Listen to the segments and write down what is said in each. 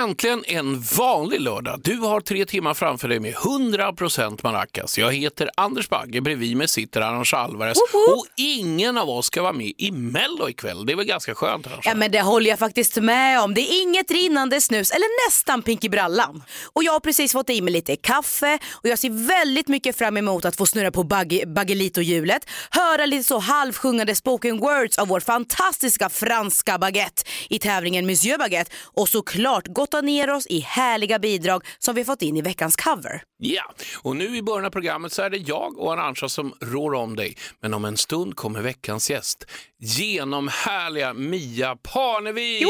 Äntligen en vanlig lördag. Du har tre timmar framför dig med 100% maracas. Jag heter Anders Bagge, bredvid mig sitter Arantxa Alvarez och ingen av oss ska vara med i Mello ikväll. Det är väl ganska skönt Arantxa? Ja men det håller jag faktiskt med om. Det är inget rinnande snus eller nästan pink i brallan. Och jag har precis fått i mig lite kaffe och jag ser väldigt mycket fram emot att få snurra på bagge, baggelito-hjulet, höra lite så halvsjungande spoken words av vår fantastiska franska baguette i tävlingen Monsieur Baguette och såklart grotta ner oss i härliga bidrag som vi fått in i veckans cover. Ja, och nu i början av programmet så är det jag och Arantxa som rår om dig. Men om en stund kommer veckans gäst, genomhärliga Mia Parnevik.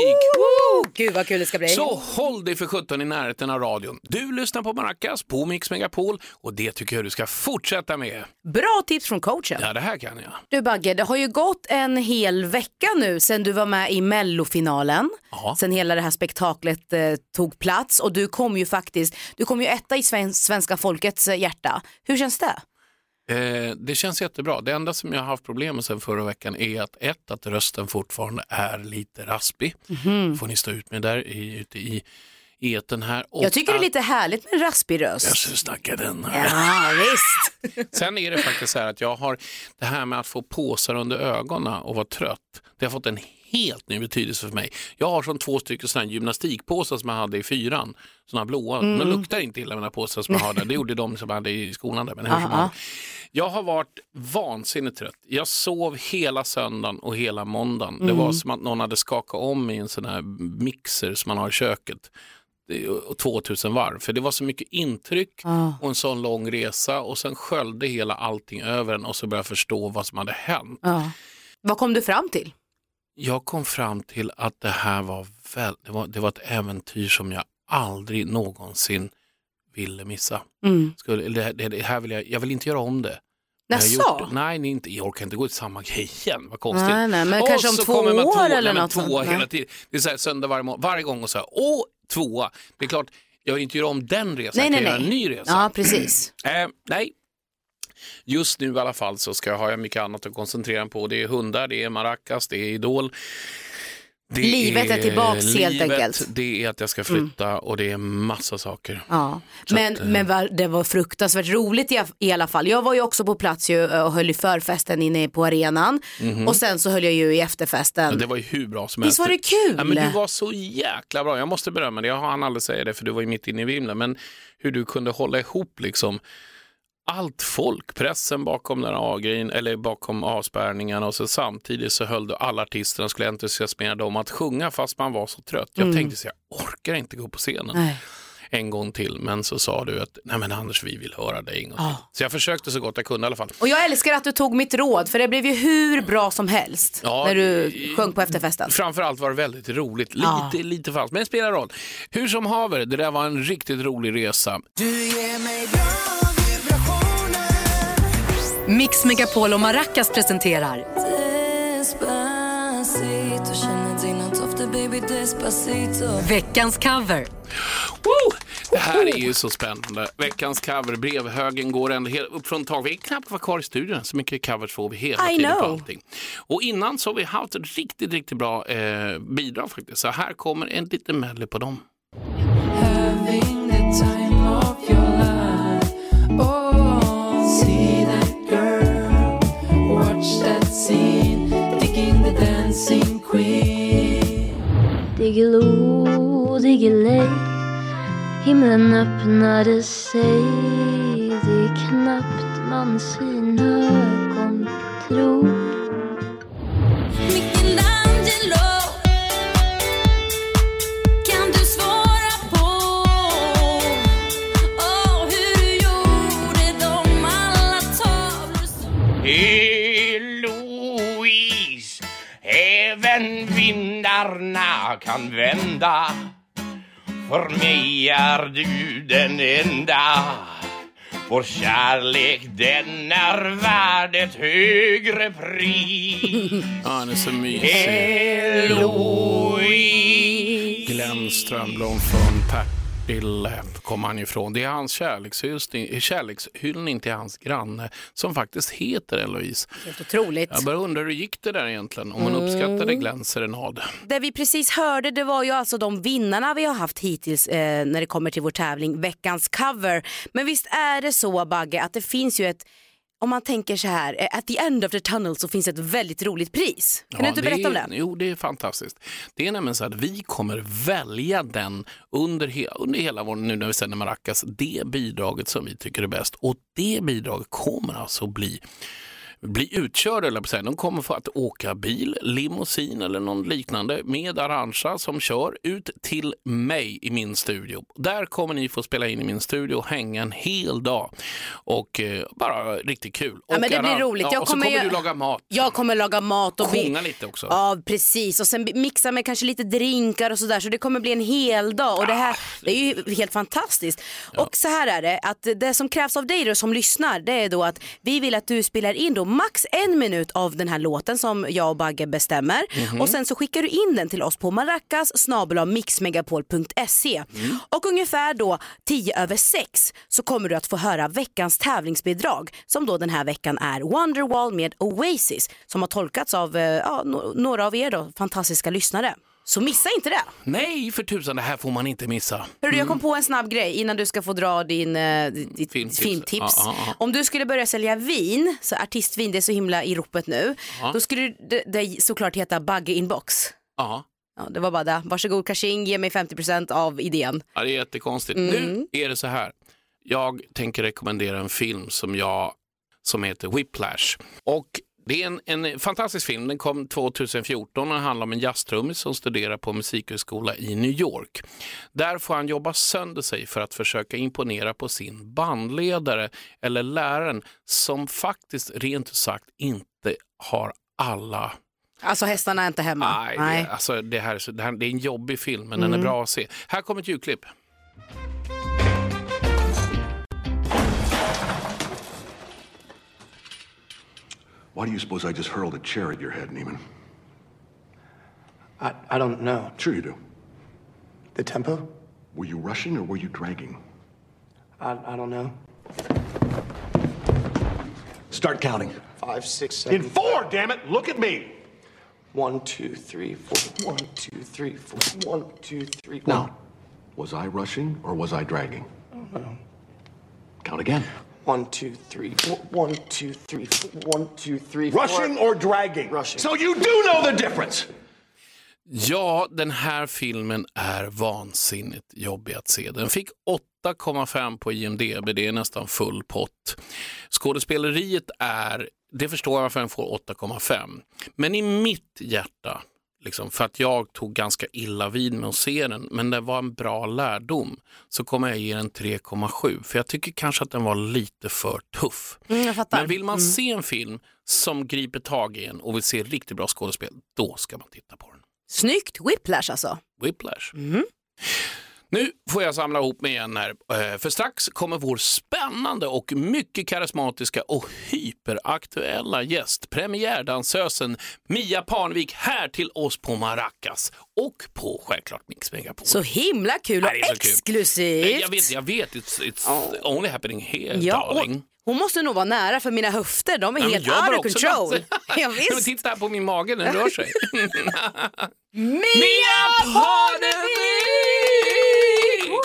Gud vad kul det ska bli. Så håll dig för 17 i närheten av radion. Du lyssnar på Maracas på Mix Megapol och det tycker jag du ska fortsätta med. Bra tips från coachen. Ja, det här kan jag. Du Bagge, det har ju gått en hel vecka nu sen du var med i mellofinalen. Ja. Sen hela det här spektaklet eh, tog plats och du kom ju faktiskt, du kom ju etta i sven svenska folkets eh, hjärta. Hur känns det? Eh, det känns jättebra. Det enda som jag har haft problem med sen förra veckan är att ett, att rösten fortfarande är lite raspig. Mhm. får ni stå ut med där i, ute i eten här. Och Jag tycker det är lite härligt med en raspig Jag röst. ska snacka den här. Ja, visst. Sen är det faktiskt så här att jag har det här med att få påsar under ögonen och vara trött. Det har fått en helt ny betydelse för mig. Jag har som två stycken sådana gymnastikpåsar som jag hade i fyran. Sådana blåa. Mm. De luktar inte illa mina påsar som jag har där. Det gjorde de som jag hade i skolan där. Men hur som Aha. helst. Jag har varit vansinnigt trött. Jag sov hela söndagen och hela måndagen. Det Mm. var som att någon hade skakat om i en sån här mixer som man har i köket. Det är 2000 varv. För det var så mycket intryck Ah. och en sån lång resa och sen sköljde hela allting över en och så började jag förstå vad som hade hänt. Ja. Vad kom du fram till? Jag kom fram till att det här var, väl, det var, det var ett äventyr som jag aldrig någonsin ville missa. Mm. Skulle, det, det, det här vill jag, jag vill inte göra om det. Jaså? Nej, nej, inte, jag orkar inte gå till samma grej igen. Vad konstigt. Nej, nej, men Och kanske om två år två, eller nej, något två sånt. hela Nej. tiden. Det är så här, söndag varje, må- varje gång och så här, åh, tvåa. Det är klart, jag vill inte göra om den resan, Nej, jag nej, kan göra en nej. ny resa. Ja, precis. Eh, nej, just nu i alla fall så ska jag, har jag mycket annat att koncentrera mig på. Det är hundar, det är maracas, det är idol. Det Livet är tillbaks helt enkelt. Det är att jag ska flytta och det är massa saker. Ja. Så Men, att, eh, men var, det var fruktansvärt roligt i, i alla fall. Jag var ju också på plats ju, och höll i förfesten inne på arenan och sen så höll jag ju i efterfesten. Mhm. det var ju hur bra som Visst helst. var det kul? Ja, men du var så jäkla bra. Jag måste berömma dig. Jag hann aldrig säga det för du var ju mitt inne i vimlen. Men hur du kunde hålla ihop liksom allt folk, pressen bakom den här A-grejen, eller bakom avspärrningarna och så samtidigt så höll du alla artisterna och skulle entusiasmera dem att sjunga fast man var så trött. Jag tänkte så jag orkar inte gå på scenen Mm. Nej. en gång till. Men så sa du att nej men Anders vi vill höra dig en gång till. Så jag försökte så gott jag kunde i alla fall. Och jag älskar att du tog mitt råd för det blev ju hur bra som helst Ja, när du sjöng på efterfesten. Framförallt var det väldigt roligt. Lite, Ja. lite falskt, men det spelar roll. Hur som haver, det där var en riktigt rolig resa. Mix Megapol och Maracas presenterar veckans cover. Woo! Det här är ju så spännande. Veckans cover, brevhögen går helt upp från tak. Vi är knappt kvar kvar i studion, så mycket covers får vi hela I tiden på allting. Och innan så har vi haft ett riktigt, riktigt bra eh, bidrag faktiskt. Så här kommer en liten medley på dem. Diggiloo, diggiley Himlen öppnade sig. Det är knappt man sina ögon tror. Vindarna kan vända. För mig är du den enda. Vår kärlek den är värd ett högre pris. Ja, han är så mysig. Eloise. Glenn Strömblom från Partille kom han ifrån. Det är hans kärlekshyllning, kärlekshyllning till hans granne som faktiskt heter Eloise. Helt otroligt. Jag bara undrar hur gick det där egentligen? Om hon uppskattade Glenns serenad. Det vi precis hörde det var ju alltså de vinnarna vi har haft hittills eh, när det kommer till vår tävling, veckans cover. Men visst är det så Bagge att det finns ju ett om man tänker så här, eh, at the end of the tunnel så finns ett väldigt roligt pris. Kan du inte berätta om det? Jo, det är fantastiskt. Det är nämligen så att vi kommer välja den under, he, under hela vår, nu när vi sänder Maracas, det bidraget som vi tycker är bäst. Och det bidraget kommer alltså bli bli utkörd, eller på. De kommer få att åka bil, limousin eller någon liknande med Arantxa som kör ut till mig i min studio. Där kommer ni få spela in i min studio och hänga en hel dag. Och eh, bara riktigt kul. Ja, och men det blir roligt. Ja, Jag och så kommer kommer ju- du laga mat. Jag kommer laga mat och Sjunga lite också. Ja precis och sen mixa med kanske lite drinkar och sådär så det kommer bli en hel dag och det här det är ju helt fantastiskt. Och så här är det att det som krävs av dig då som lyssnar det är då att vi vill att du spelar in då max en minut av den här låten som jag och Bagge bestämmer Mhm. och sen så skickar du in den till oss på maracas mixmegapol.se och ungefär då 10 över 6 så kommer du att få höra veckans tävlingsbidrag som då den här veckan är Wonderwall med Oasis som har tolkats av eh, ja, några av er då, fantastiska lyssnare. Så missa inte det. Nej, för tusan, det här får man inte missa. Hörru, jag kom på en snabb grej innan du ska få dra din, eh, ditt Filmtips. filmtips. Ja, ja, ja. Om du skulle börja sälja vin, så artistvin, det är så himla i ropet nu, Ja. då skulle det, det såklart heta Bagge Inbox. Ja. Ja, det var bara det. Varsågod Kashing, ge mig 50% av idén. Ja, det är jättekonstigt. Mm. Nu är det så här. Jag tänker rekommendera en film som, jag, som heter Whiplash. Och det är en, en fantastisk film. Den kom 2014 och handlar om en jazztrummis som studerar på musikhögskola i New York. Där får han jobba sönder sig för att försöka imponera på sin bandledare eller läraren som faktiskt rent ut sagt inte har alla Alltså hästarna är inte hemma. Nej, Det, alltså, det, här, det, här, det är en jobbig film, men den är Mm. bra att se. Här kommer ett ljudklipp. Why do you suppose I just hurled a chair at your head, Neiman? I, I don't know. Sure you do. The tempo? Were you rushing or were you dragging? I, I don't know. Start counting. Five, six, seven. In four, damn it! Look at me! One, two, three, four. One, two, three, four. One, two, three. Now, was I rushing or was I dragging? No. Count again. One, two, three. four. One, two, three, four. One, two, three, four. Rushing or dragging? Rushing. So you do know the difference! Ja, den här filmen är vansinnigt jobbig att se. Den fick 8,5 på IMDB, det är nästan full pott. Skådespeleriet är, det förstår jag varför den får 8,5. Men i mitt hjärta, liksom, för att jag tog ganska illa vid med att se den, men det var en bra lärdom, så kommer jag ge den 3,7. För jag tycker kanske att den var lite för tuff. Mm. Men vill man Mm. se en film som griper tag i en och vill se riktigt bra skådespel, då ska man titta på den. Snyggt, whiplash alltså. Whiplash. Nu får jag samla ihop mig igen här, eh, för strax kommer vår spännande och mycket karismatiska och hyperaktuella gäst, premiärdansösen Mia Parnevik här till oss på Maracas och på självklart Mix Megapol. Så himla kul och kul. exklusivt. Jag vet, jag vet, it's, it's only happening here Ja, darling. hon måste nog vara nära för mina höfter, de är Ja, helt out of control. ja, visst. titta här på min mage, den rör sig. Mia Parnevik!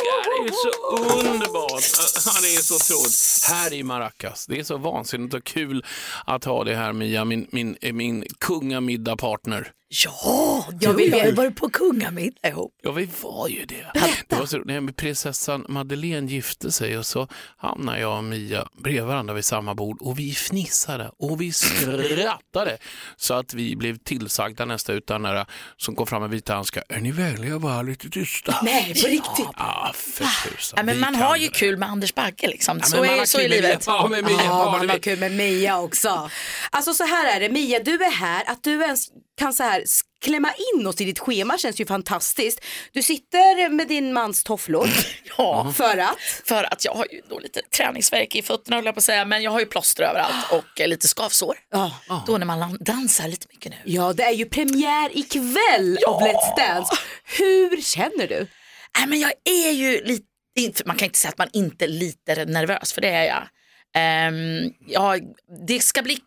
Ja, det är så underbart. Ja, det är så otroligt. Här i Maracas. Det är så vansinnigt och kul att ha det här Mia, min, min, min kungamiddag-partner. Ja, jag vill, vi har ju varit på kungamiddag ihop. Ja, vi var ju det. Det var så när prinsessan Madeleine gifte sig och så hamnade jag och Mia bredvid varandra vid samma bord och vi fnissade och vi skrattade så att vi blev tillsagda nästa utan nära som kom fram med vita handskar. Är ni vänliga att vara lite tysta? Nej, på riktigt. Ja, för tusan. Ja, men Vi man har ju det. kul med Anders Bagge liksom. Ja, så är, så är livet. Ja, med Mia Ja, man har kul med Mia också. Alltså så här är det, Mia du är här, att du ens kan så här klämma in oss i ditt schema känns ju fantastiskt. Du sitter med din mans tofflor. Ja. För att? För att jag har ju då lite träningsvärk i fötterna höll jag på att säga, men jag har ju plåster överallt och eh, lite skavsår. Då när man dansar lite mycket nu. Ja, det är ju premiär ikväll av Let's Dance. Hur känner du? Nej, men jag är ju lite, man kan inte säga att man inte är lite nervös, för det är jag. Ehm, ja, det ska bli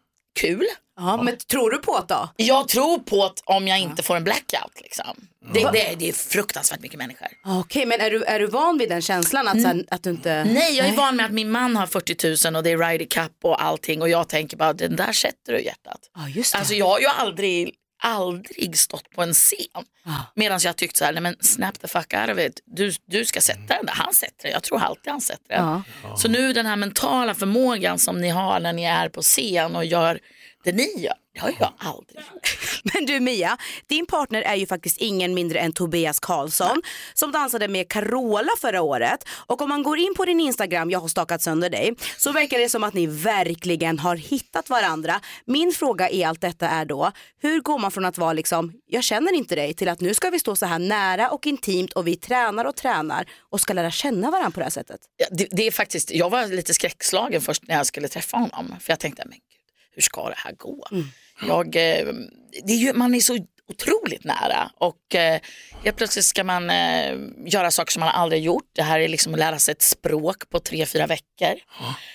kul. Ja, men tror du på det då? Jag tror på att om jag inte får en blackout. Liksom. Det, det, det är fruktansvärt mycket människor. Okej, men är du, är du van vid den känslan att, sen, att du inte... Nej, jag är van med att min man har 40 000 och det är Ryder Cup och allting och jag tänker bara den där sätter du i hjärtat. Ja, just det. Alltså jag har ju aldrig, aldrig stått på en scen medan jag tyckt så här, nej men snap the fuck out of it. Du, du ska sätta den där, han sätter den, jag tror alltid han sätter den. Ja. Så nu den här mentala förmågan som ni har när ni är på scen och gör det ni gör, det har jag aldrig Men du Mia, din partner är ju faktiskt ingen mindre än Tobias Karlsson som dansade med Carola förra året. Och om man går in på din Instagram, jag har stakat sönder dig, så verkar det som att ni verkligen har hittat varandra. Min fråga i allt detta är då, hur går man från att vara liksom, jag känner inte dig, till att nu ska vi stå så här nära och intimt och vi tränar och tränar och ska lära känna varandra på det här sättet? Ja, det, det är faktiskt, jag var lite skräckslagen först när jag skulle träffa honom. För jag tänkte, men gud, hur ska det här gå? Jag, eh, det är ju, man är så otroligt nära och eh, helt plötsligt ska man eh, göra saker som man aldrig gjort. Det här är liksom att lära sig ett språk på tre, fyra veckor.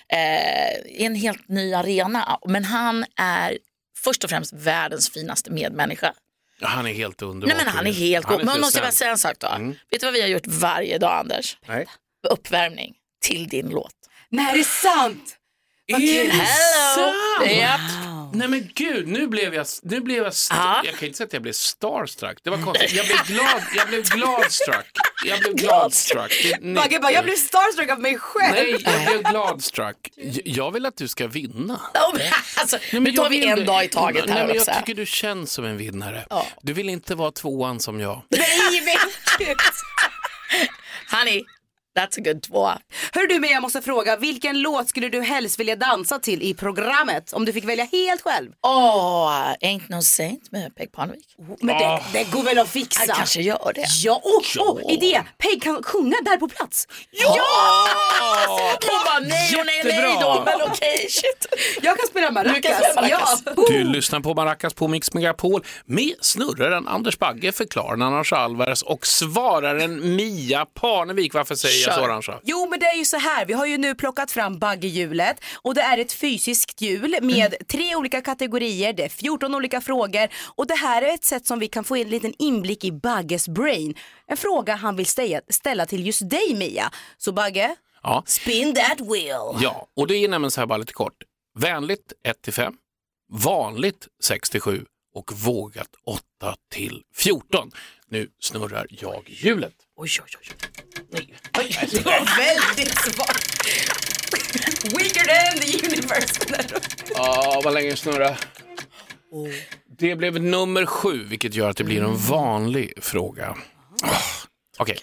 Eh, I en helt ny arena. Men han är först och främst världens finaste medmänniska. Han är helt underbar. Nej men han är helt Han god. Men så måste bara säga en sak då? Mm. Vet du vad vi har gjort varje dag Anders? Nej. Uppvärmning till din låt. Nej, är det sant? Vad Är kul. Hello! sant? Japp. Nej men gud, nu blev jag, nu blev jag, Ja. jag kan inte säga att jag blev starstruck. Det var konstigt. Jag blev glad, jag blev gladstruck. Jag blev gladstruck. Bagge bara, jag blev starstruck av mig själv. Nej, jag blev gladstruck. Jag vill att du ska vinna. alltså, Nej, men nu tar vi vill en dag i taget Nej, här men också. Jag tycker du känns som en vinnare. Du vill inte vara tvåan som jag. Nej, men gud. Honey, that's a good tvåa. Hör du, men jag måste fråga, vilken låt skulle du helst vilja dansa till i programmet? Om du fick välja helt själv. Åh, Ain't No Saint med Peg Parnevik. Men det, det går väl att fixa? Jag kanske gör det. Ja, oh, oh, idé! Peg kan sjunga där på plats. Ja! Hon bara nej och nej nej då, men okej shit. Jag kan spela maracas. Du kan spela maracas. Ja. Du lyssnar på Maracas på Mix Megapol med snurraren Anders Bagge, förklararen Annars Alvarez och svararen Mia Parnevik. Varför säger så Kör. Jo men det är ju så här, vi har ju nu plockat fram baggehjulet och det är ett fysiskt hjul med tre olika kategorier, det är 14 olika frågor och det här är ett sätt som vi kan få en liten inblick i Bagges brain. En fråga han vill ställa, ställa till just dig Mia. Så Bagge, Ja. spin that wheel. Ja, och det är nämligen så här bara lite kort. Vänligt 1 till 5, vanligt 6 till 7 och vågat 8 till 14. Nu snurrar jag hjulet. Oj, oj, oj. Det var väldigt svårt. Weaker than the universe. Ja, vad länge snurrar. Det blev nummer sju, vilket gör att det blir en vanlig fråga. Okej,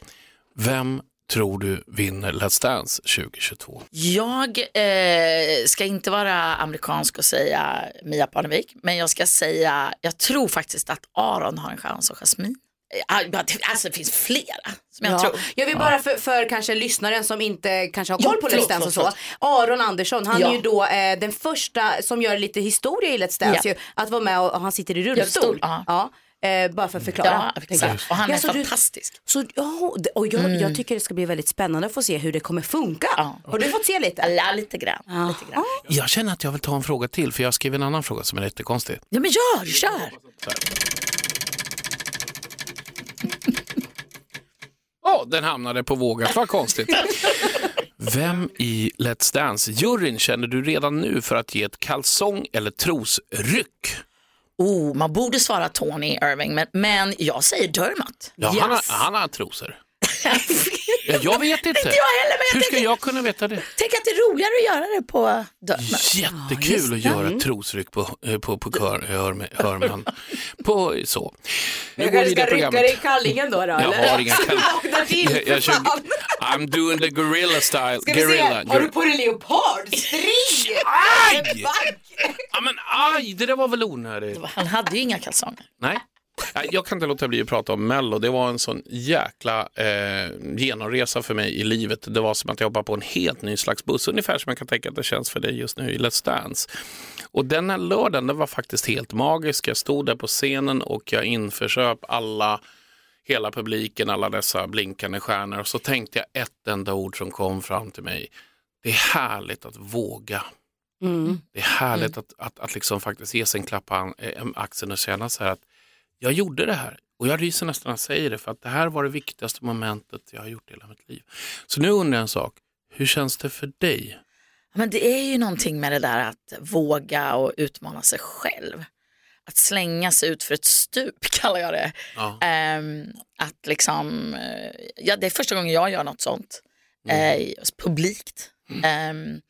vem tror du vinner Let's Dance 2022? Jag eh, ska inte vara amerikansk och säga Mia Parnevik, men jag ska säga, jag tror faktiskt att Aron har en chans och Jasmine. Eh, Alltså det finns flera som jag ja. tror. Jag vill bara för, för kanske lyssnaren som inte kanske har koll på Let's Dance och så. Aron Andersson, han Ja. är ju då eh, den första som gör lite historia i Let's Dance Ja. ju, att vara med och, och han sitter i rullstol. Rullstol, ja. Ja. Eh, bara för att förklara. Ja, exakt. Och han är så du- fantastisk. Så, ja, och jag, Mm. jag tycker det ska bli väldigt spännande att få se hur det kommer funka. Har du fått se lite? Ja, lite grann. Lite grann. Jag känner att jag vill ta en fråga till, för jag skrev en annan fråga som är lite konstig. Ja men gör, kör. Ja, den hamnade på vågat, vad konstigt. Vem i Let's Dance-juryn känner du redan nu för att ge ett kalsong eller trosryck? Oh, man borde svara Tony Irving, men, men jag säger Dermot. Ja, han, har, han har trosor. ja, jag vet inte. Inte jag heller, men jag Hur ska tänker- jag kunna veta det? Tänk att det är roligare att göra det på Dermot. Jättekul att göra trosryck på, eh, på, på kör, hör, hör man. På så. Nu Jag går kanske ska rycka dig i kallingen då. då Jag eller? har inga kall- Vakna till Jag, jag kör. I'm doing the gorilla style. Ska vi se, Gorilla. har du på dig leopardstring? Aj! Ja, men aj, det där var väl onödigt. Han hade ju inga kalsonger. Nej, Jag kan inte låta bli att prata om Mello. Det var en sån jäkla eh, genomresa för mig i livet. Det var som att jag hoppade på en helt ny slags buss. Ungefär som jag kan tänka att det känns för dig just nu i Let's Dance. Och den här lördagen den var faktiskt helt magisk. Jag stod där på scenen och jag införsöp alla, hela publiken, alla dessa blinkande stjärnor. Och så tänkte jag ett enda ord som kom fram till mig. Det är härligt att våga. Mm. Det är härligt att, att, att liksom faktiskt ge sig en klapp på eh, axeln och känna så här att jag gjorde det här. Och jag ryser nästan när jag säger det för att det här var det viktigaste momentet jag har gjort i hela mitt liv. Så nu undrar jag en sak. Hur känns det för dig? Men det är ju någonting med det där att våga och utmana sig själv. Att slänga sig ut för ett stup kallar jag det. Ja. Ehm, att liksom, eh, ja, det är första gången jag gör något sånt. Mm. Eh, publikt. Ehm,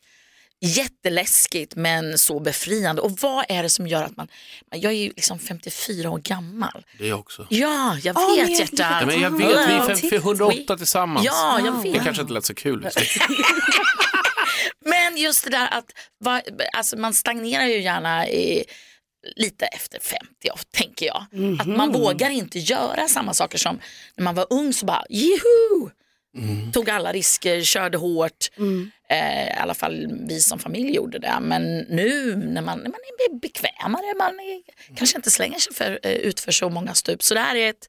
jätteläskigt men så befriande. Och vad är det som gör att man, jag är ju liksom 54 år gammal. Det är jag också. Ja, jag Åh, vet men jag hjärta. Ja, men jag vet, vi är Hello. fem- för 108 tillsammans. Ja, jag Det vet. kanske inte lät så kul. Men just det där att va, alltså man stagnerar ju gärna i, lite efter 50, tänker jag. Att man vågar inte göra samma saker som när man var ung så bara, juhu! Tog alla risker, körde hårt. Eh, I alla fall vi som familj gjorde det. Men nu när man, när man är bekvämare, man är, kanske inte slänger sig för, eh, ut för så många stup. Så det här är ett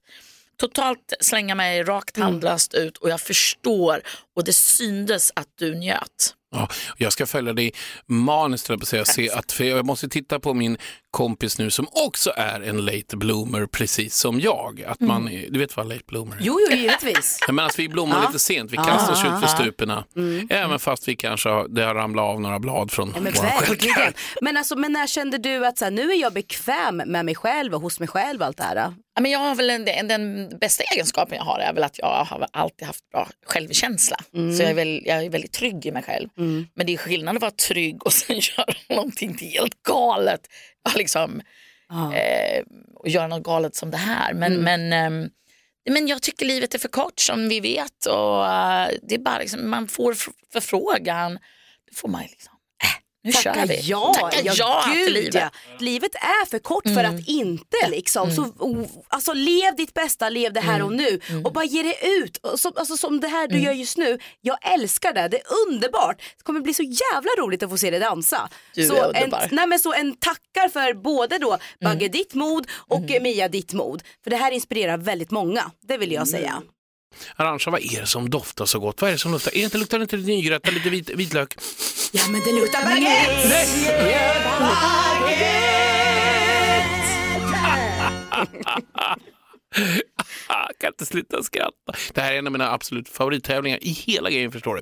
totalt slänga mig rakt handlöst ut och jag förstår och det syndes att du njöt. Ja, jag ska följa dig maniskt, på att säga. Se att, för jag måste titta på min kompis nu som också är en late bloomer, precis som jag. Att man, Du vet vad late bloomer är? Jo, jo, givetvis. Ja, Men alltså, vi blommar Ja. lite sent, vi Ja, kastar oss ja, ut för ja. stuporna. Även fast vi kanske har, det har ramlat av några blad från Ja, men våra stjälkar. Men, alltså, men när kände du att så här, nu är jag bekväm med mig själv och hos mig själv och allt det här? Ja, men jag har väl en, den, den bästa egenskapen jag har är väl att jag har alltid haft bra självkänsla. Mm. Så jag är, väl, jag är väldigt trygg i mig själv. Men det är skillnad att vara trygg och sen göra någonting helt galet. Liksom, eh, och göra något galet som det här. Men, men, ehm, men jag tycker livet är för kort som vi vet. Och, eh, det är bara liksom, man får förfrågan, då får man liksom, nu Tacka kör vi. ja, Tacka ja, gud, till livet. ja. Livet är för kort för Mm. att inte liksom. Så, o- alltså, lev ditt bästa, lev det här Mm. och nu och bara ge det ut. Som, alltså, som det här du gör just nu, jag älskar det, det är underbart. Det kommer bli så jävla roligt att få se dig dansa. Du är så, en, underbar. nej, men så en tackar för både då Bagge ditt mod och Mia ditt mod. För det här inspirerar väldigt många, det vill jag säga. Arantxa, vad är det som doftar så gott? Vad är det som luktar? Är det inte, luktar det inte nygräddat, lite vit, vitlök? Ja men det luktar baguette! Jag kan inte sluta skratta. Det här är en av mina absolut favorittävlingar i hela grejen förstår du.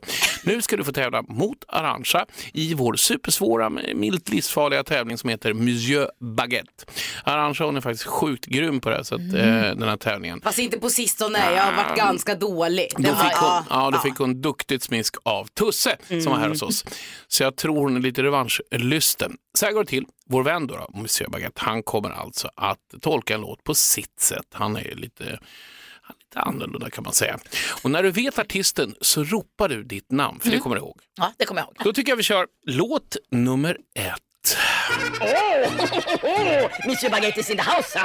Nu ska du få tävla mot Arantxa i vår supersvåra, milt livsfarliga tävling som heter Monsieur Baguette. Arantxa hon är faktiskt sjukt grym på det här, så att, Mm. eh, den här tävlingen. Fast inte på sistone, jag har varit ganska dålig. Då fick, hon, ja, ja, då fick hon duktigt smisk av Tusse som var här hos oss. Så jag tror hon är lite revanschlysten. Så här går det till. Vår vän då, då Monsieur Baguette, han kommer alltså att tolka en låt på sitt sätt. Han är lite, han är lite annorlunda kan man säga. Och när du vet artisten så ropar du ditt namn, för det kommer du ihåg. Ja, det kommer jag ihåg. Då tycker jag vi kör låt nummer ett. Monsieur Baguette is in the house.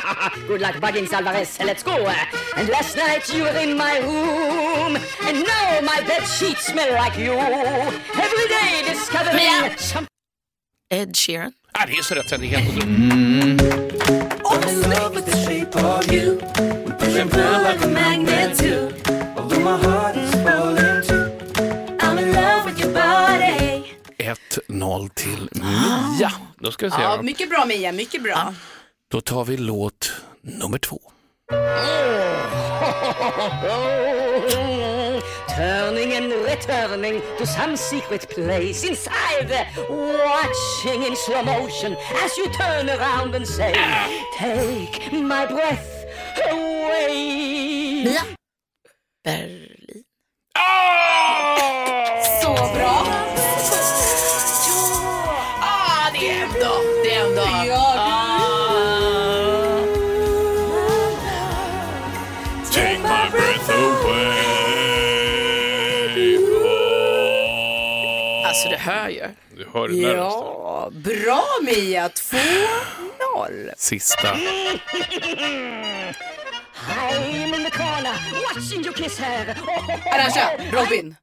Good luck, Buggins Alvarez. Let's go. And last night you were in my room. And now my bed sheets smell like you. Every day discovering Mia. Ed Sheeran. Ah, det är så rätt, så det är helt otroligt. Your body. 1-0 till Mia. Då ska vi se. Ja, då. mycket bra Mia, mycket bra. Då tar vi låt nummer två. Turning and returning to some secret place inside. Watching in slow motion as you turn around and say, Take my breath away. Mia. Berlin. Så hör ju. Du hör det. Ja, bra Mia, 2-0. kvar. Sista. I'm in the corner watching you kiss her. Arantxa, Robin.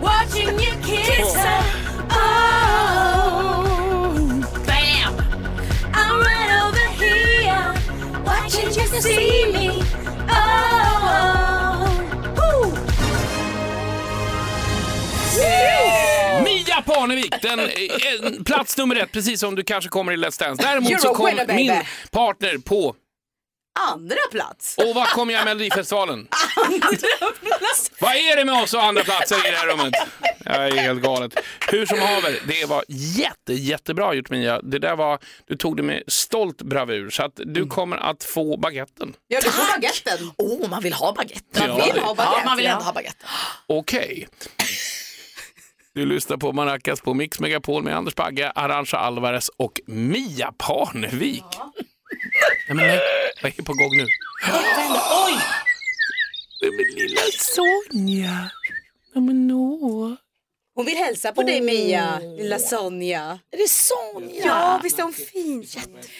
Watching you kiss her. Oh, bam! I'm right over here, watching you see me. Parnevik, den, eh, plats nummer ett, precis som du kanske kommer i Let's Dance. Däremot You're så a kom winner, baby. min partner på, Andra plats. och vad kom jag i Melodifestivalen? Vad är det med oss och andra platser i det här rummet? Jag är helt galet. Hur som haver, det var jätte, jättebra gjort Mia. Det där var, du tog det med stolt bravur så att du kommer att få baguetten. Ja, du får baguetten. Åh, oh, man vill ha baguette. Man vill ha baguette, Ja, man vill ja. ändå ha baguette. Okej. Du lyssnar på Maracas på Mix Megapol med Anders Bagge, Arantxa Alvarez och Mia Parnevik. Nej, men nej, vad är på gång nu? Oj! Det är min lilla Sonja. Ja, men nå. Hon vill hälsa på dig Mia, lilla Sonja. Är det Sonja? Ja, visst är hon fin?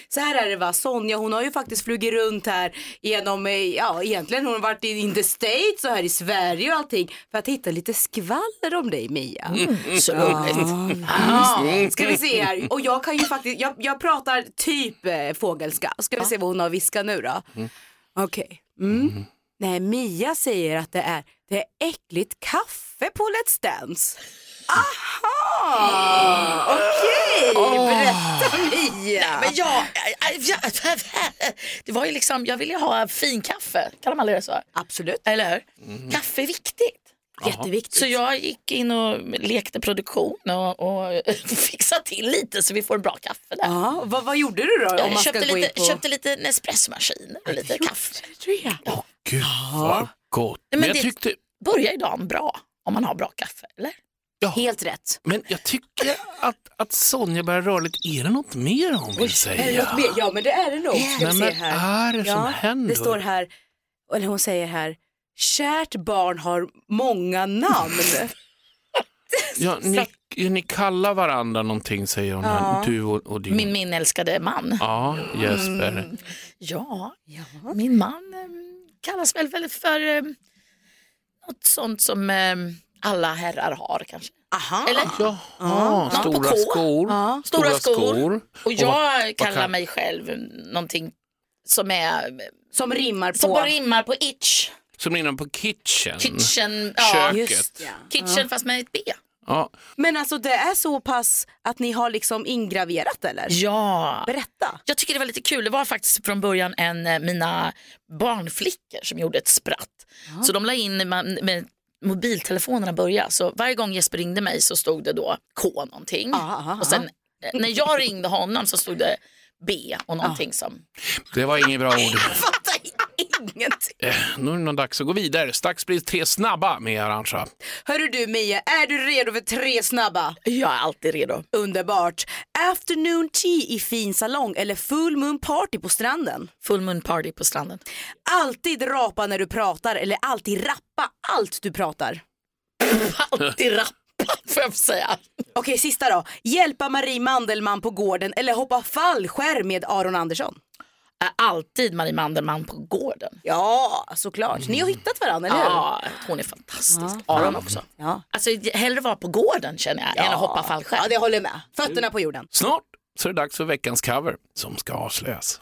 Så här är det va, Sonja hon har ju faktiskt flugit runt här genom, eh, ja egentligen hon har varit i in the States och här i Sverige och allting för att hitta lite skvaller om dig Mia. Mm, så roligt. Ja, ska vi se här. Och jag kan ju faktiskt, jag, jag pratar typ eh, fågelska. Ska vi se vad hon har viskat nu då. Okej. Mm. Nej, Mia säger att det är, det är äckligt kaffe på Let's Dance. Aha! Okej, berätta Mia. Men jag, jag, det var ju liksom, jag ville ju ha fin kaffe. Kan de aldrig göra så? Absolut. Eller hur? Kaffe är viktigt. Jätteviktigt. Så jag gick in och lekte produktion och, och fixade till lite så vi får bra kaffe där. Ja, vad, vad gjorde du då? Om Jag man köpte lite, på... köpte lite Nespresso-maskiner och lite kaffe. Ja. Gud vad gott. Men Men jag det- tyckte, Börjar ju dagen bra om man har bra kaffe, eller? Helt rätt. men jag tycker att, att Sonja börjar röra lite. Är det något mer hon vill Är det säga? något mer? Ja men det är det nog. Ska Nej, vi se här. är det som händer? Det står här, eller hon säger här, kärt barn har många namn. Ja, ni, ni kallar varandra någonting säger hon. Ja. Du och, och din... Min, min älskade man. Ja, Jesper. Mm. Ja, min man eh, kallas väl väl för eh, något sånt som eh, alla herrar har kanske. Aha. Eller? Jaha, Ja, stora skor. Ja. Stora, skor. Och jag vad kallar kan- mig själv någonting som är Som rimmar på... som rimmar på itch. Som innan på kitchen. Kitchen, ja. Köket. Just, ja. Kitchen fast med ett B. Ja. Men alltså det är så pass att ni har liksom ingraverat eller? Ja. Berätta. Jag tycker det var lite kul. Det var faktiskt från början en eh, mina barnflickor som gjorde ett spratt. Så de la in med, med mobiltelefonerna började. Så varje gång Jesper ringde mig så stod det då K någonting. och sen eh, när jag ringde honom så stod det B och någonting som... Det var inget bra ord. Ingenting. Eh, Nu är det dags att gå vidare. Strax blir det tre snabba med Arantxa. Hörru du Mia, är du redo för tre snabba? Jag är alltid redo. Underbart. Afternoon tea i fin salong eller full moon party på stranden? Full moon party på stranden. Alltid rapa när du pratar eller alltid rappa allt du pratar? Alltid rappa får jag säga. Okej, sista då. Hjälpa Marie Mandelmann på gården eller hoppa fallskärm med Aron Andersson? Är alltid Marie Mandelmann på gården. Ja, såklart. Ni har hittat varandra, eller hur? Ja, hon är fantastisk. Aron också. Ja. Alltså hellre vara på gården känner jag än att hoppa fallskärm. Ja, det håller jag med. Fötterna på jorden. Snart så är det dags för veckans cover som ska avslöjas.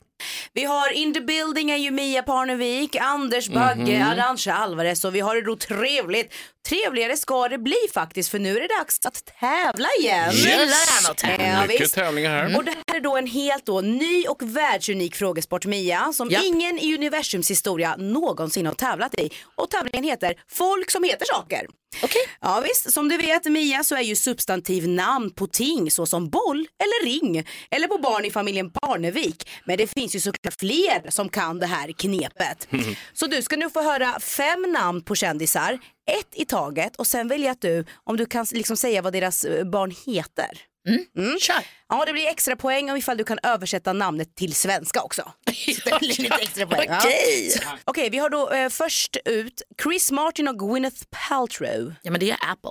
Vi har in the building är ju Mia Parnevik, Anders Bagge, Mhm. Arantxa Alvarez och vi har det då trevligt. Trevligare ska det bli faktiskt för nu är det dags att tävla igen. Yes. Gillar att tävla. Ja, Mycket tävlingar här. Och det här är då en helt då ny och världsunik frågesport Mia som Ja. ingen i universums historia någonsin har tävlat i. Och tävlingen heter Folk som heter saker. Okej. Ja visst, som du vet Mia så är ju substantiv namn på ting såsom boll eller ring eller på barn i familjen Parnevik. Men det finns ju såklart fler som kan det här knepet. Så du ska nu få höra fem namn på kändisar, ett i taget och sen väljer att du om du kan liksom säga vad deras eh, barn heter. Mm. Kör. Ja, det blir extra poäng om ifall du kan översätta namnet till svenska också. Så det blir lite extra poäng. ja. Okej. Okej, vi har då eh, först ut Chris Martin och Gwyneth Paltrow. Ja men det är Apple.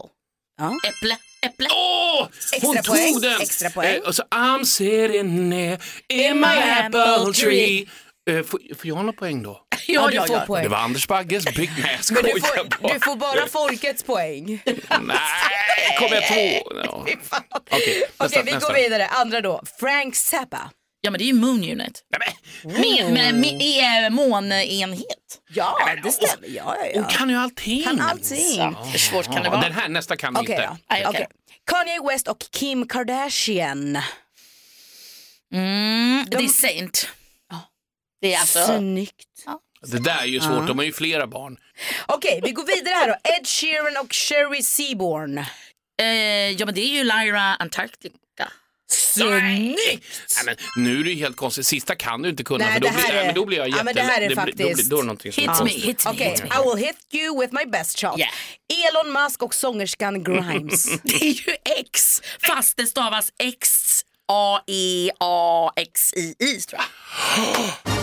Äpple, äpple. Åh! hon Extra poäng, tog den! extra poäng. Eh, och så I'm sitting there in my apple tree. Eh, får, får jag några poäng då? Ja, du får poäng. Det var Anders Bagges Big Nej, jag Men du skojar får, bara. du får bara folkets poäng. Nej, kom jag två? Ja. Okej, nästa. Okej, vi nästa. går vidare. Andra då. Frank Zappa. Ja men det är ju Moon Unit. Med, med, med, med månenhet. Ja, det stämmer. Ja, ja, ja. Hon kan ju allting. Kan allting. Hur svårt kan det Ja, vara? Den här nästa kan vi Okej inte. då. Okej. Okej. Kanye West och Kim Kardashian. Mm, det är Saint. Det är alltså... Snyggt. Det där är ju svårt, Ja. de har ju flera barn. Okej, vi går vidare här då. Ed Sheeran och Sherry Seaborn. Eh, ja men det är ju Lyra Antarctica. Snyggt! Nej, men nu är det ju helt konstigt, sista kan du inte kunna Nej, för då, det här blir, nej, är- men då blir jag Ja, jätte... men det här är Då, faktiskt- blir, då är det någonting som Hit me, konstigt. hit me. Okej, hit me. I will hit you with my best shot. Yeah. Elon Musk och sångerskan Grimes. Det är ju X fast det stavas X A E A X I I tror jag.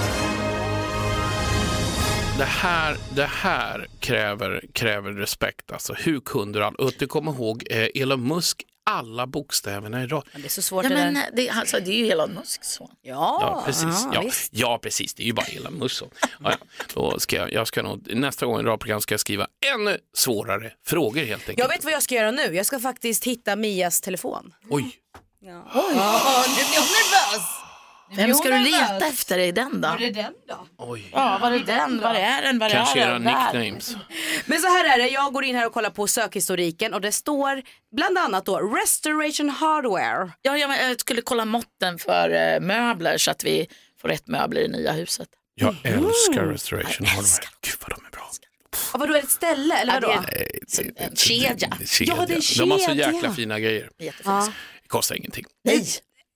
Det här, det här kräver, kräver respekt. Alltså, hur kunde du all... Och du kommer ihåg eh, Elon Musk, alla bokstäverna i rad. Det är så svårt Ja, det men där. det, alltså, det är ju Elon Musks son. Ja, Ja, precis. ja, Ja, ja, precis. Det är ju bara Elon Musk. så. Ja, ja. Då ska jag, jag ska nog, nästa gång i radprogram ska jag skriva ännu svårare frågor helt enkelt. Jag vet vad jag ska göra nu. Jag ska faktiskt hitta Mias telefon. Oj, Ja. Oj, nu blir jag nervös. Vem ska du nervös. leta efter i den då? Var det den då? oj. Ja, var är den? Var är den? Var Kanske är era den? Där. nicknames. Men så här är det, jag går in här och kollar på sökhistoriken och det står bland annat då Restoration Hardware. Ja, jag skulle kolla måtten för eh, möbler så att vi får rätt möbler i nya huset. Jag älskar Restoration Hardware. Gud vad de är bra. Ja, vadå, är det ett ställe eller Ja, det vadå? är- En kedja. kedja. Ja, det är en De har så kedja. jäkla fina grejer. Jättefint. Ja. Kostar ingenting. Nej,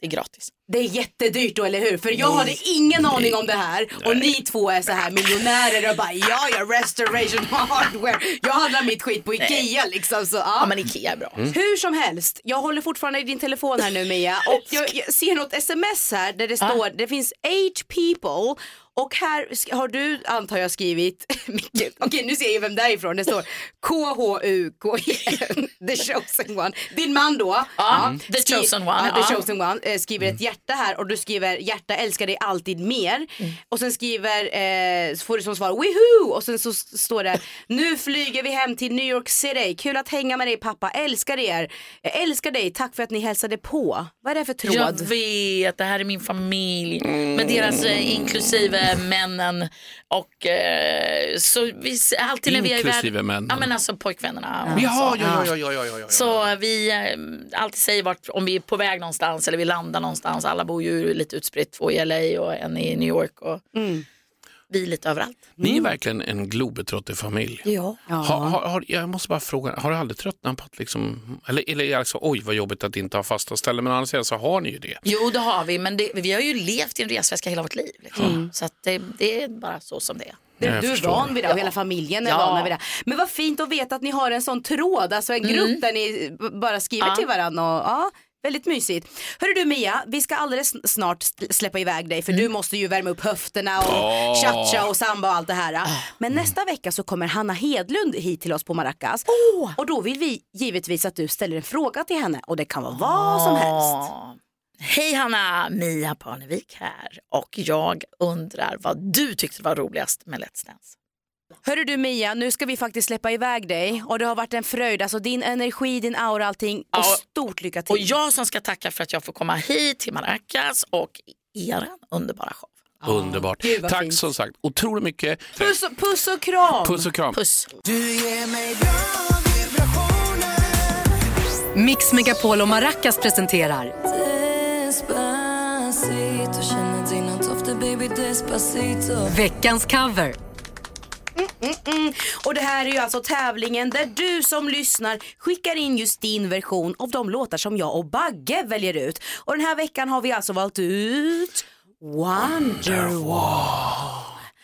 det är gratis. Det är jättedyrt då, eller hur? För jag hade ingen aning om det här och ni två är så här miljonärer och bara ja, ja, Restoration Hardware. Jag handlar mitt skit på Ikea liksom. Så, ja. Ja, men Ikea är bra. Hur som helst, jag håller fortfarande i din telefon här nu Mia och jag, jag ser något sms här där det står, det finns eight people och här har du antar jag skrivit, okej nu ser jag vem det är ifrån, det står K-H-U-K-E-N, the chosen one. Din man då, Ja, the skri- chosen one, ja, the chosen one eh, skriver ett hjärta här och du skriver hjärta älskar dig alltid mer. Och sen skriver, eh, får du som svar woohoo! Och sen så står det nu flyger vi hem till New York City, kul att hänga med dig pappa, älskar er, jag älskar dig, tack för att ni hälsade på. Vad är det för tråd? Jag vet, det här är min familj. Med deras eh, inklusive männen och eh, så vi alltid när vi är Inklusive iväg, männen. Ja men alltså pojkvännerna. Jaha, ja, ja, ja, ja, ja, ja. Så vi eh, alltid säger vart, om vi är på väg någonstans eller vi landar någonstans. Alla bor ju lite utspritt, två i LA och en i New York och vi är lite överallt. Ni är verkligen en globetrotterfamilj. Ja. Har, har, har, jag måste bara fråga, har du aldrig tröttnat på att liksom, eller, eller är det alltså, oj vad jobbigt att inte ha fasta ställen, men sidan så har ni ju det. Jo det har vi, men det, vi har ju levt i en resväska hela vårt liv. Liksom. Så att det, det är bara så som det är. Du, Jag du är van vid det och hela familjen är Ja. van vid det. Men vad fint att veta att ni har en sån tråd, alltså en grupp Mm. där ni bara skriver Ja. till varandra. Och, ja, väldigt mysigt. Hörru du Mia, vi ska alldeles snart släppa iväg dig för Mm. du måste ju värma upp höfterna och Ja. cha-cha och samba och allt det här. Ah. Men nästa vecka så kommer Hanna Hedlund hit till oss på Maracas. Och då vill vi givetvis att du ställer en fråga till henne och det kan vara vad som helst. Hej Hanna, Mia Parnevik här och jag undrar vad du tyckte var roligast med Let's Dance. Hörru du Mia, nu ska vi faktiskt släppa iväg dig och det har varit en fröjd, alltså din energi, din aura, allting och Ja. stort lycka till. Och jag som ska tacka för att jag får komma hit till Maracas och er underbara show. Underbart. Gud, Tack fint. som sagt, otroligt mycket. Puss och, puss och kram! Puss och kram. Puss. Mix Megapol och Maracas presenterar veckans cover. Mm, och det här är ju alltså tävlingen där du som lyssnar skickar in just din version av de låtar som jag och Bagge väljer ut. Och den här veckan har vi alltså valt ut Wonderwall.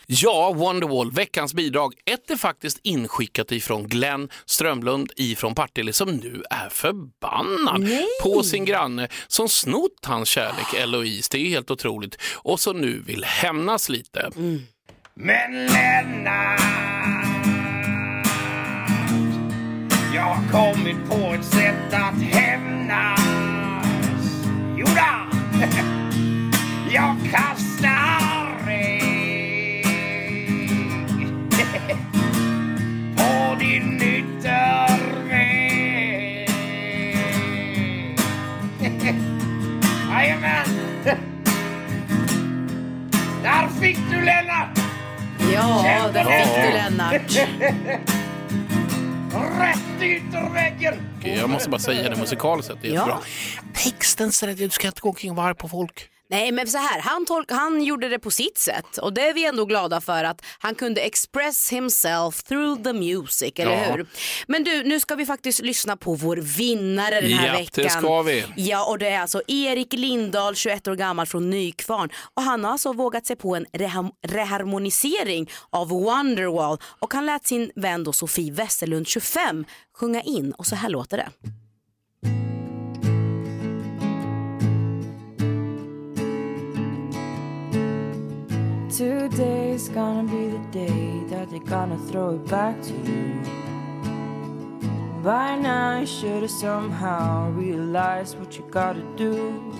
Ja, Wonderwall, veckans bidrag. Ett är faktiskt inskickat ifrån Glenn Strömlund ifrån Partille som nu är förbannad Nej. på sin granne som snott hans kärlek Eloise. Det är helt otroligt. Och så nu vill hämnas lite. Men Lennart Jag har kommit på Jag måste bara säga det musikaliskt sett, det är Ja. jättebra. Texten, säger att du ska inte gå omkring och vara arg på folk. Nej men så här, han, tolk, han gjorde det på sitt sätt och det är vi ändå glada för att han kunde express himself through the music, eller Ja. hur? Men du, nu ska vi faktiskt lyssna på vår vinnare den här Ja, veckan. det ska vi. Ja, och det är alltså Erik Lindahl, 21 år gammal från Nykvarn och han har alltså vågat sig på en reham- reharmonisering av Wonderwall och han lät sin vän då Sofie Westerlund, 25, sjunga in och så här låter det. Today's gonna be the day that they're gonna throw it back to you. By now, you should have somehow realized what you gotta do.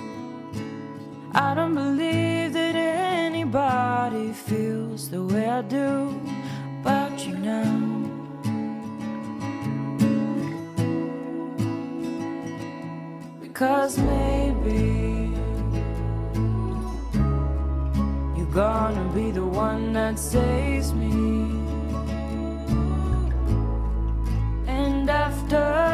I don't believe that anybody feels the way I do about you now. Because maybe gonna be the one that saves me. And after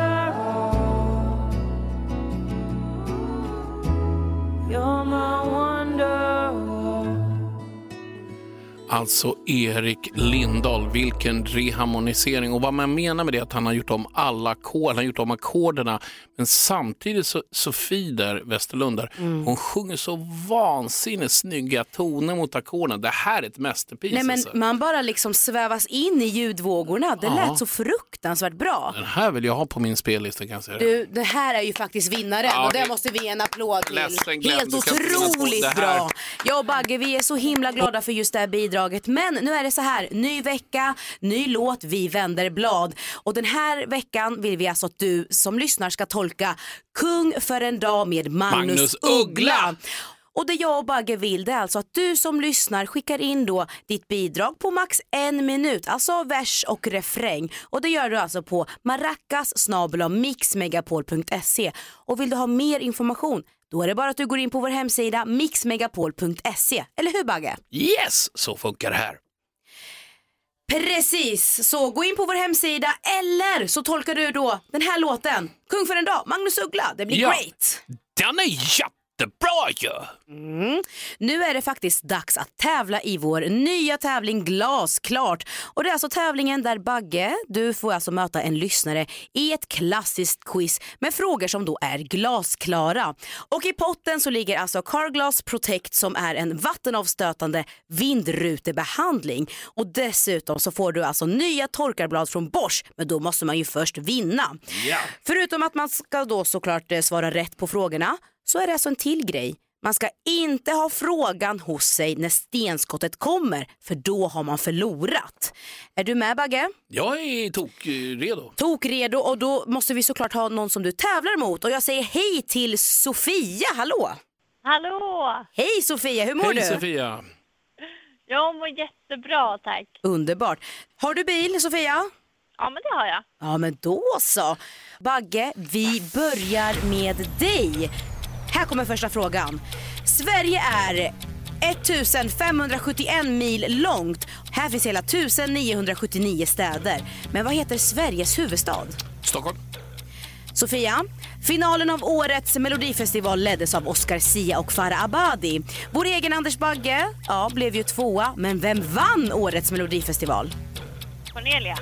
Alltså Erik Lindahl, vilken reharmonisering. Och vad man menar med det är att han har gjort om alla ackord, han har gjort om ackorderna. Men samtidigt så Sofie där, Westerlund där, Mm. hon sjunger så vansinnigt snygga toner mot ackorden. Det här är ett mästerpiece. Nej men alltså. man bara liksom svävas in i ljudvågorna. Det Ja. lät så fruktansvärt bra. Den här vill jag ha på min spellista kan jag säga. det. Du, det här är ju faktiskt vinnaren Ja, och det det- måste vi ge en applåd till. Ledsen, Helt otroligt bra. Jag och Bagge, vi är så himla glada för just det här bidraget. Men nu är det så här, ny vecka, ny låt, vi vänder blad. Och den här veckan vill vi alltså att du som lyssnar ska tolka Kung för en dag med Magnus, Magnus Uggla. Uggla. Och det jag och Bagge vill det är alltså att du som lyssnar skickar in då ditt bidrag på max en minut, alltså vers och refräng. Och det gör du alltså på maracas mixmegapol.se. Och vill du ha mer information då är det bara att du går in på vår hemsida mixmegapol.se. Eller hur Bagge? Yes, så funkar det här. Precis, så gå in på vår hemsida eller så tolkar du då den här låten, Kung för en dag, Magnus Uggla. Det blir Ja. great. Den är jättebra ju! Mm. Nu är det faktiskt dags att tävla i vår nya tävling Glasklart. Och det är alltså tävlingen där Bagge, du får alltså möta en lyssnare i ett klassiskt quiz med frågor som då är glasklara. Och i potten så ligger alltså Carglass Protect som är en vattenavstötande vindrutebehandling. Och dessutom så får du alltså nya torkarblad från Bosch, men då måste man ju först vinna. Förutom att man ska då såklart eh, svara rätt på frågorna så är det alltså en till grej. Man ska inte ha frågan hos sig när stenskottet kommer för då har man förlorat. Är du med Bagge? Jag är tok eh, redo. Tok redo och då måste vi såklart ha någon som du tävlar mot och jag säger hej till Sofia, hallå! Hallå! Hej Sofia, hur mår Hej du? Sofia. Jag mår jättebra tack. Underbart. Har du bil Sofia? Ja men det har jag. Ja men då så. Bagge, vi börjar med dig. Här kommer första frågan. Sverige är 1571 mil långt. Här finns hela 1979 städer. Men vad heter Sveriges huvudstad? Stockholm. Sofia, finalen av årets melodifestival leddes av Oscar Sia och Farah Abadi. Vår egen Anders Bagge ja, blev ju tvåa, men vem vann årets melodifestival? Cornelia.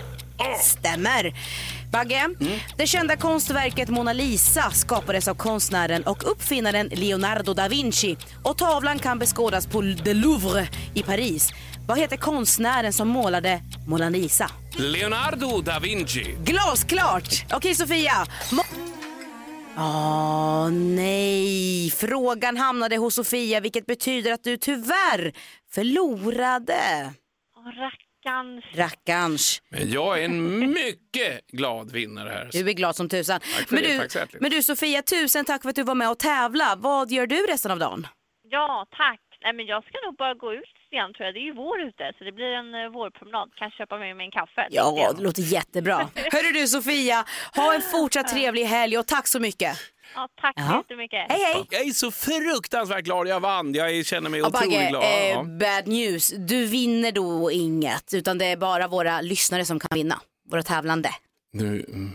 Stämmer. Bagge, det kända konstverket Mona Lisa skapades av konstnären och uppfinnaren Leonardo da Vinci och tavlan kan beskådas på The Louvre i Paris. Vad heter konstnären som målade Mona Lisa? Leonardo da Vinci. Glasklart! Okej Sofia. Mo- Åh nej, frågan hamnade hos Sofia vilket betyder att du tyvärr förlorade. Åh Rackarns. Rackarns. Men jag är en mycket glad vinnare här. Du är glad som tusan. Tack för men, det, du, tack så hjärtligt. men du Sofia, tusen tack för att du var med och tävla. Vad gör du resten av dagen? Ja, tack. Nej, men jag ska nog bara gå ut sen tror jag. Det är ju vår ute så det blir en uh, vårpromenad. Kanske köpa med mig en kaffe. Ja, det låter jättebra. Hörru du Sofia, ha en fortsatt trevlig helg och tack så mycket. Ja, tack så Jaha. jättemycket. Hej hej! Jag är så fruktansvärt glad jag vann. Jag känner mig Ja, otroligt Bagge, glad. eh, Ja. bad news. Du vinner då inget, utan det är bara våra lyssnare som kan vinna. Våra tävlande. Nu, mm,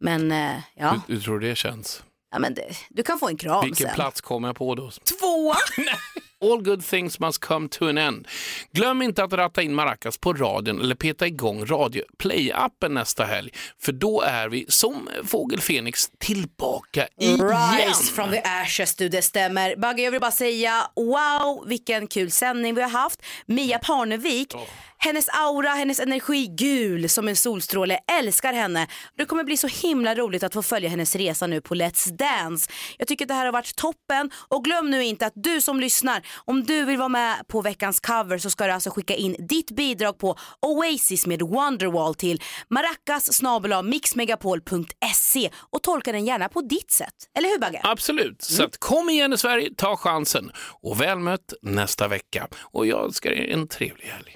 Men eh, ja, hur, hur tror du det känns? ja men det, du kan få en kram Vilken sen. plats kommer jag på då? Två! All good things must come to an end. Glöm inte att ratta in Maracas på radion eller peta igång Radio Play-appen nästa helg. För då är vi som Fågel Fenix tillbaka igen. Rise from the ashes du, det stämmer. Bagge, jag vill bara säga wow vilken kul sändning vi har haft. Mia Parnevik, hennes aura, hennes energi, gul som en solstråle, älskar henne. Det kommer bli så himla roligt att få följa hennes resa nu på Let's Dance. Jag tycker att det här har varit toppen och glöm nu inte att du som lyssnar, om du vill vara med på veckans cover så ska du alltså skicka in ditt bidrag på Oasis med Wonderwall till maracas mixmegapol.se och tolka den gärna på ditt sätt. Eller hur Bagge? Absolut, så Mm. kom igen i Sverige, ta chansen och väl mött nästa vecka. Och jag önskar er en trevlig helg.